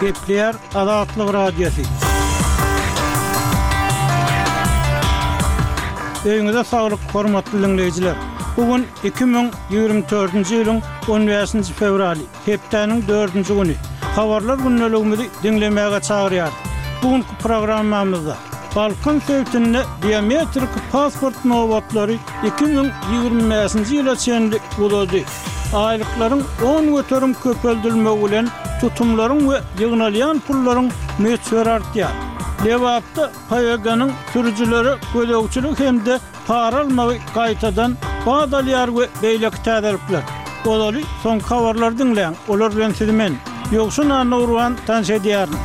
Gepleýär Azatlyk Radiosy. Öýüňize saglyk, hormatly diňleýjiler! Bu gün iki müň ýigrimi dördünji ýylyň on bäşinji fewraly, hepdäniň dördünji güni. Habarlar gündeligimizi diňlemäge çagyrýarys. Bu günki programmamyzda Balkan sebitinde biometriki pasport nobatlary iki müň ýigrimi bäşinji ýyla çenli uzady. Aýlyklaryň on göterim köpeldilmegi bilen tutumlaryň we ýygnalýan pullaryň möçberi artýar. Lebapda PYGA-nyň sürüjilere gözegçilik hem-de para almagy gaýtadan bas alýar we beýleki täzelikler. Ozaly soňky habarlary diňläň, olar bilen sizi men, Ýowşan Annaurbán tanyş edýärin.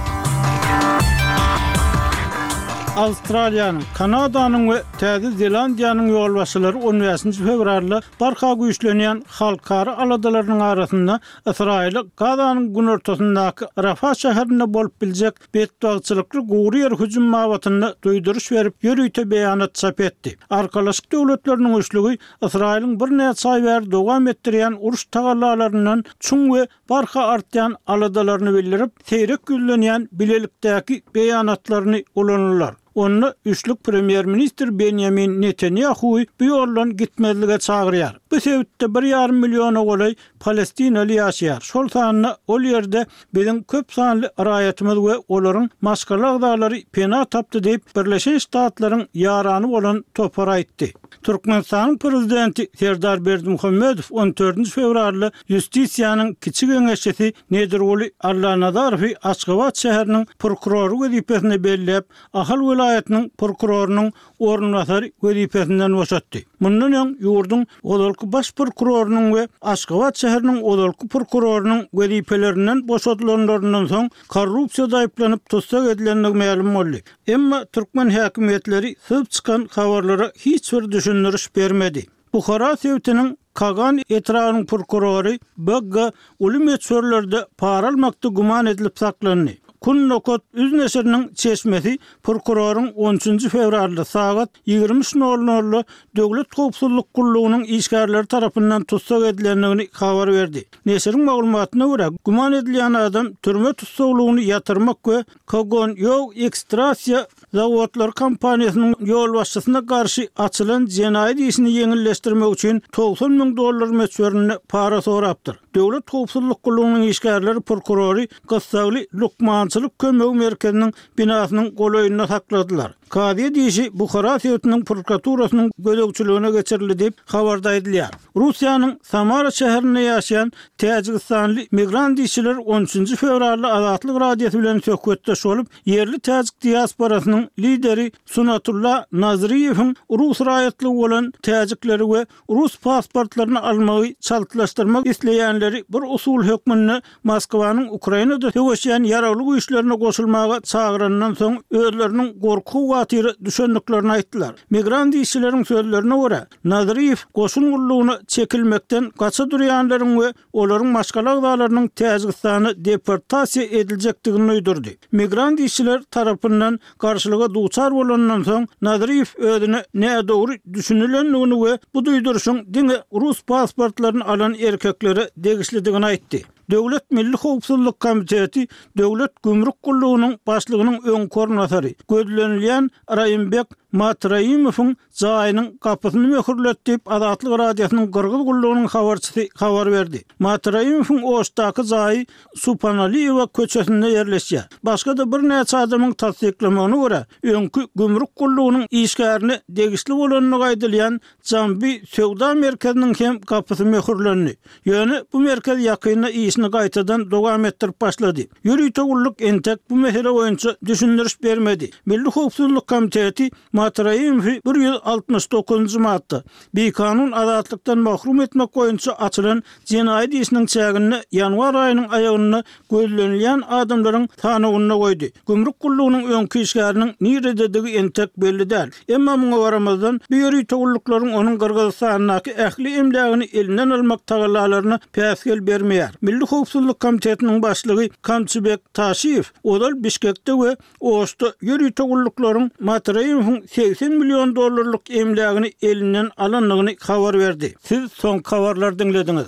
Awstraliýanyň, Kanadanyň we Täze Zelandiýanyň ýolbaşçylary on bäşinji fewralda barha güýçlenýän halkara aladalarynyň arasynda Ysraýyla Gazanyň günortasyndaky Rafa şäherinde bolup biljek betbagtçylykly guryýer hüjümi babatynda duýduryş berip, ýörite beýanat çap etdi. Arkalaşyk Döwletleriniň üçlügi Ysraýylyň birnäçe aý bäri dowam etdirýän uruş tagallalaryndan çuň we barha artýan aladalaryny bildirip, seýrek ýüzlenýän bilelikdäki beýanatlaryny ulanarlar. Onda üçlük premýer-ministr Benýamin Netanýahuwy bu ýoldan gitmezlige çagyrýar. Bu sebitde bir ýarym milliona golaý palestinaly ýaşaýar, şol sanda ol ýerde biziň köp sanly raýatymyz we olaryň maşgala agzalary pena tapdy diýip, Birleşen Ştatlaryň ýarany bolan topar aýtdy. Türkmenistanyň Prezidenti Serdar Berdimuhamedow on dördünji fewralda Ýustisiýanyň kiçi geňeşçisi Nedirguly Allanazarowy Aşgabat şäheriniň prokurory wezipesine belläp, Ahal welaýatynyň prokurorynyň orunbasary wezipesinden boşatdy. Mundan öň, ýurduň ozalky baş prokurorynyň we Aşgabat şäheriniň ozalky prokurorynyň wezipelerinden boşadylanlaryndan soň korrupsiýada aýyplanyp, tussag edilendigi mälim boldy. Emma türkmen häkimiýetleri syz çykan habarlara hiç bir düşündiriş bermedi. Buhara sebitiniň Kagan etrabynyň prokurory BG. uly möçberlerde para almakda güman edilip saklandy. Kun nokat üz neşiriniň çeşmesi prokuroryň on üçünji fewralda sagat ýigrimi üç nol nolda Döwlet howpsuzlyk gullugynyň işgärleri tarapyndan tussag edilendigini habar berdi. Neşiriň maglumatyna görä, güman edilýän adam türme tussaglygyny ýatyrmak we Kogonýow ekstrasiýa zawodlary kompaniýasynyň ýolbaşçysyna garşy açylan jenaýat işini ýeňilleşdirmek üçin togsan müň dollar möçberinde para sorapdyr. Döwlet howpsuzlyk gullugynyň işgärleri prokurory gyssagly lukmançylyk kömegi merkeziniň binasynyň golaýynda sakladylar. Kazyýet işi Buhara sebitiniň prokuraturasynyň gözegçiligine geçirildi diýip, habarda aýdylýar. Russiýanyň Samara şäherinde ýaşaýan täjigistanly migrant işçiler on üçünji fewralda Azatlyk Radiosy bilen söhbetdeş bolup, ýerli täjik diasporasynyň lideri Sunatulla Nazryýewiň rus raýatlygy bolan täjikleri we Rus pasportlaryny almagy çaltlaşdyrmak isleýänleri bir usul hökmünde Moskwanyň Ukrainada söweşýän ýaragly güýçlerine goşulmaga çagyranyndan soň özleriniň gorky-howatyra düşendiklerini aýtdylar. Migrant işçileriň sözlerine görä, Nazarýew goşun gullugyna çekilmekden gaça durýanlaryň we olaryň maşgala agzalarynyň Täjigistana deportasiýa ediljekdigini duýdurdy. Migrant işçiler tarapyndan garşylyga duçar bolanyndan soň, Nazryýew özüne nädogry düşünilendigini we bu duýduryşyň diňe rus pasportlaryny alan erkeklere degişlidigini aýtdy. Döwlet milli howpsuzlyk komiteti Döwlet gümrük gullugynyň başlygynyň öňki orunbasary, gözlenilýän Raimbek Matraimowyň jaýynyň gapysyny möhürledi diýip, Azatlyk Radiosynyň Gyrgyz gullugynyň habarçysy habar berdi. Matraimowyň Oşdaky jaýy Supanaliýewa köçesinde ýerleşýär. Başga-da birnäçe adamyň tassyklamagyna görä, öňki gümrük gullugynyň işgärine degişli bolandygy aýdylýan Jambi söwda merkeziniň hem gapysy möhürlendi. Ýöne bu merkez ýakynda işini gaýtadan dowam etdirip başlady. Ýörite gulluk entek bu mesele boýunça düşündiriş bermedi. Milli howpsuzlyk komiteti Maty Raimowy bir ýüz altmyş dokuzynjy madda, bikanun azatlykdan mahrum etmek boýunça açylan jenaýat işiniň çäginde ýanwar aýynyň aýagynda gözlenilýän adamlaryň sanawynda goýdy. Gümrük gullugynyň öňki işgäriniň nirededigi entek belli däl. Emma muňa garamazdan, bu ýörite gulluklaryň onuň Gyrgyzystandaky ähli emlägini elinden almak tagallalaryna päsgel bermeýär. Milli howpsuzlyk komitetiniň başlygy Kamçybek Taşyýew ozal Bişkekde we Oşda ýörite gulluklaryň Matreýewiň segsen million dollarlyk emlägini elinden alandygyny habar berdi. Siz soňky habarlary diňlediňiz.